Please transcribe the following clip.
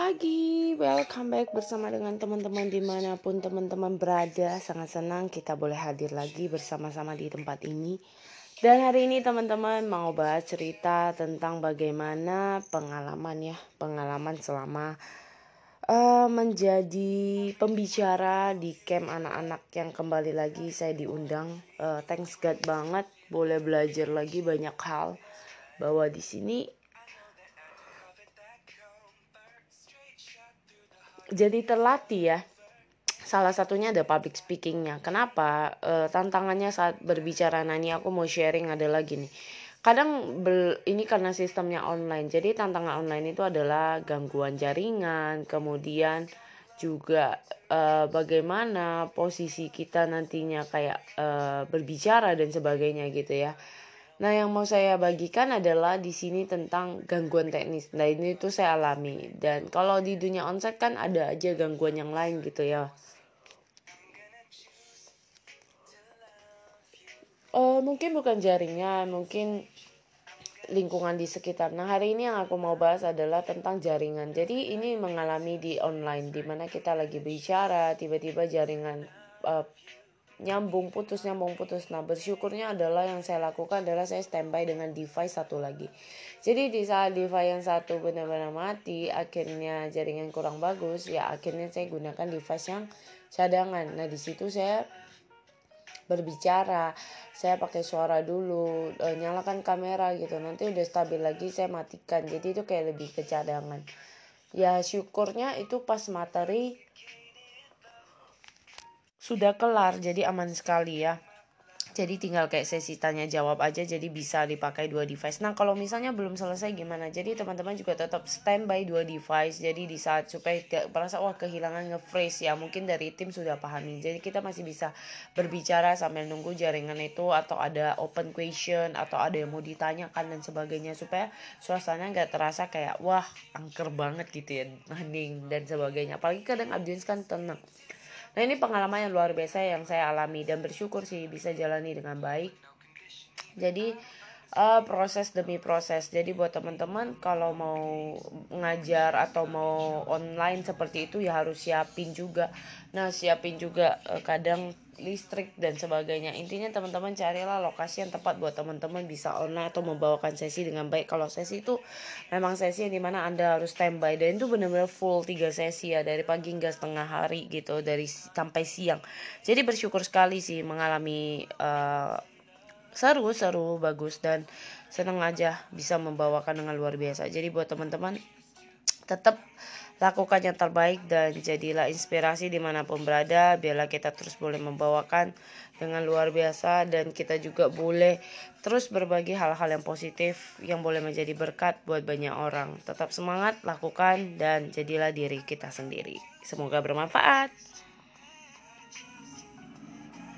pagi, welcome back bersama dengan teman-teman di mana pun teman-teman berada. Sangat senang kita boleh hadir lagi bersama-sama di tempat ini. Dan hari ini teman-teman mau bahas cerita tentang bagaimana pengalaman ya Pengalaman selama uh, menjadi pembicara di camp anak-anak yang kembali lagi saya diundang. Uh, Thanks God banget boleh belajar lagi banyak hal. Bahwa di sini jadi terlatih ya. Salah satunya ada public speakingnya. Kenapa? E, tantangannya saat berbicara ini aku mau sharing adalah gini kadang bel, ini karena sistemnya online. Jadi tantangan online itu adalah gangguan jaringan kemudian juga e, bagaimana posisi kita nantinya kayak e, berbicara dan sebagainya gitu ya Nah, yang mau saya bagikan adalah di sini tentang gangguan teknis. Nah, ini tuh saya alami. Dan kalau di dunia onsite kan ada aja gangguan yang lain gitu ya. Uh, mungkin bukan jaringan, mungkin lingkungan di sekitar. Nah, hari ini yang aku mau bahas adalah tentang jaringan. Jadi, ini mengalami di online, di mana kita lagi bicara, tiba-tiba jaringan uh, nyambung putus nyambung putus. Nah bersyukurnya adalah yang saya lakukan adalah saya standby dengan device satu lagi. Jadi di saat device yang satu benar-benar mati akhirnya jaringan kurang bagus ya akhirnya saya gunakan device yang cadangan. Nah di situ saya berbicara saya pakai suara dulu e, nyalakan kamera gitu. Nanti udah stabil lagi saya matikan. Jadi itu kayak lebih ke cadangan. Ya syukurnya itu pas materi sudah kelar jadi aman sekali ya. Jadi tinggal kayak sesi tanya jawab aja jadi bisa dipakai dua device. Nah kalau misalnya belum selesai gimana? Jadi teman-teman juga tetap standby dua device. Jadi di saat supaya gak merasa wah kehilangan nge-freeze ya mungkin dari tim sudah pahami. Jadi kita masih bisa berbicara sambil nunggu jaringan itu atau ada open question atau ada yang mau ditanyakan dan sebagainya supaya suasana nggak terasa kayak wah angker banget gitu ya hening dan sebagainya. Apalagi kadang audiens kan tenang Nah ini pengalaman yang luar biasa yang saya alami dan bersyukur sih bisa jalani dengan baik. Jadi uh, proses demi proses. Jadi buat teman-teman kalau mau ngajar atau mau online seperti itu ya harus siapin juga. Nah siapin juga uh, kadang listrik dan sebagainya. Intinya teman-teman carilah lokasi yang tepat buat teman-teman bisa online atau membawakan sesi dengan baik. Kalau sesi itu memang sesi yang di mana Anda harus standby dan itu benar-benar full tiga sesi ya dari pagi hingga setengah hari gitu dari sampai siang. Jadi bersyukur sekali sih mengalami uh, seru seru bagus dan senang aja bisa membawakan dengan luar biasa. Jadi buat teman-teman tetap Lakukan yang terbaik dan jadilah inspirasi di mana pun berada. Biarlah kita terus boleh membawakan dengan luar biasa dan kita juga boleh terus berbagi hal-hal yang positif yang boleh menjadi berkat buat banyak orang. Tetap semangat, lakukan dan jadilah diri kita sendiri. Semoga bermanfaat.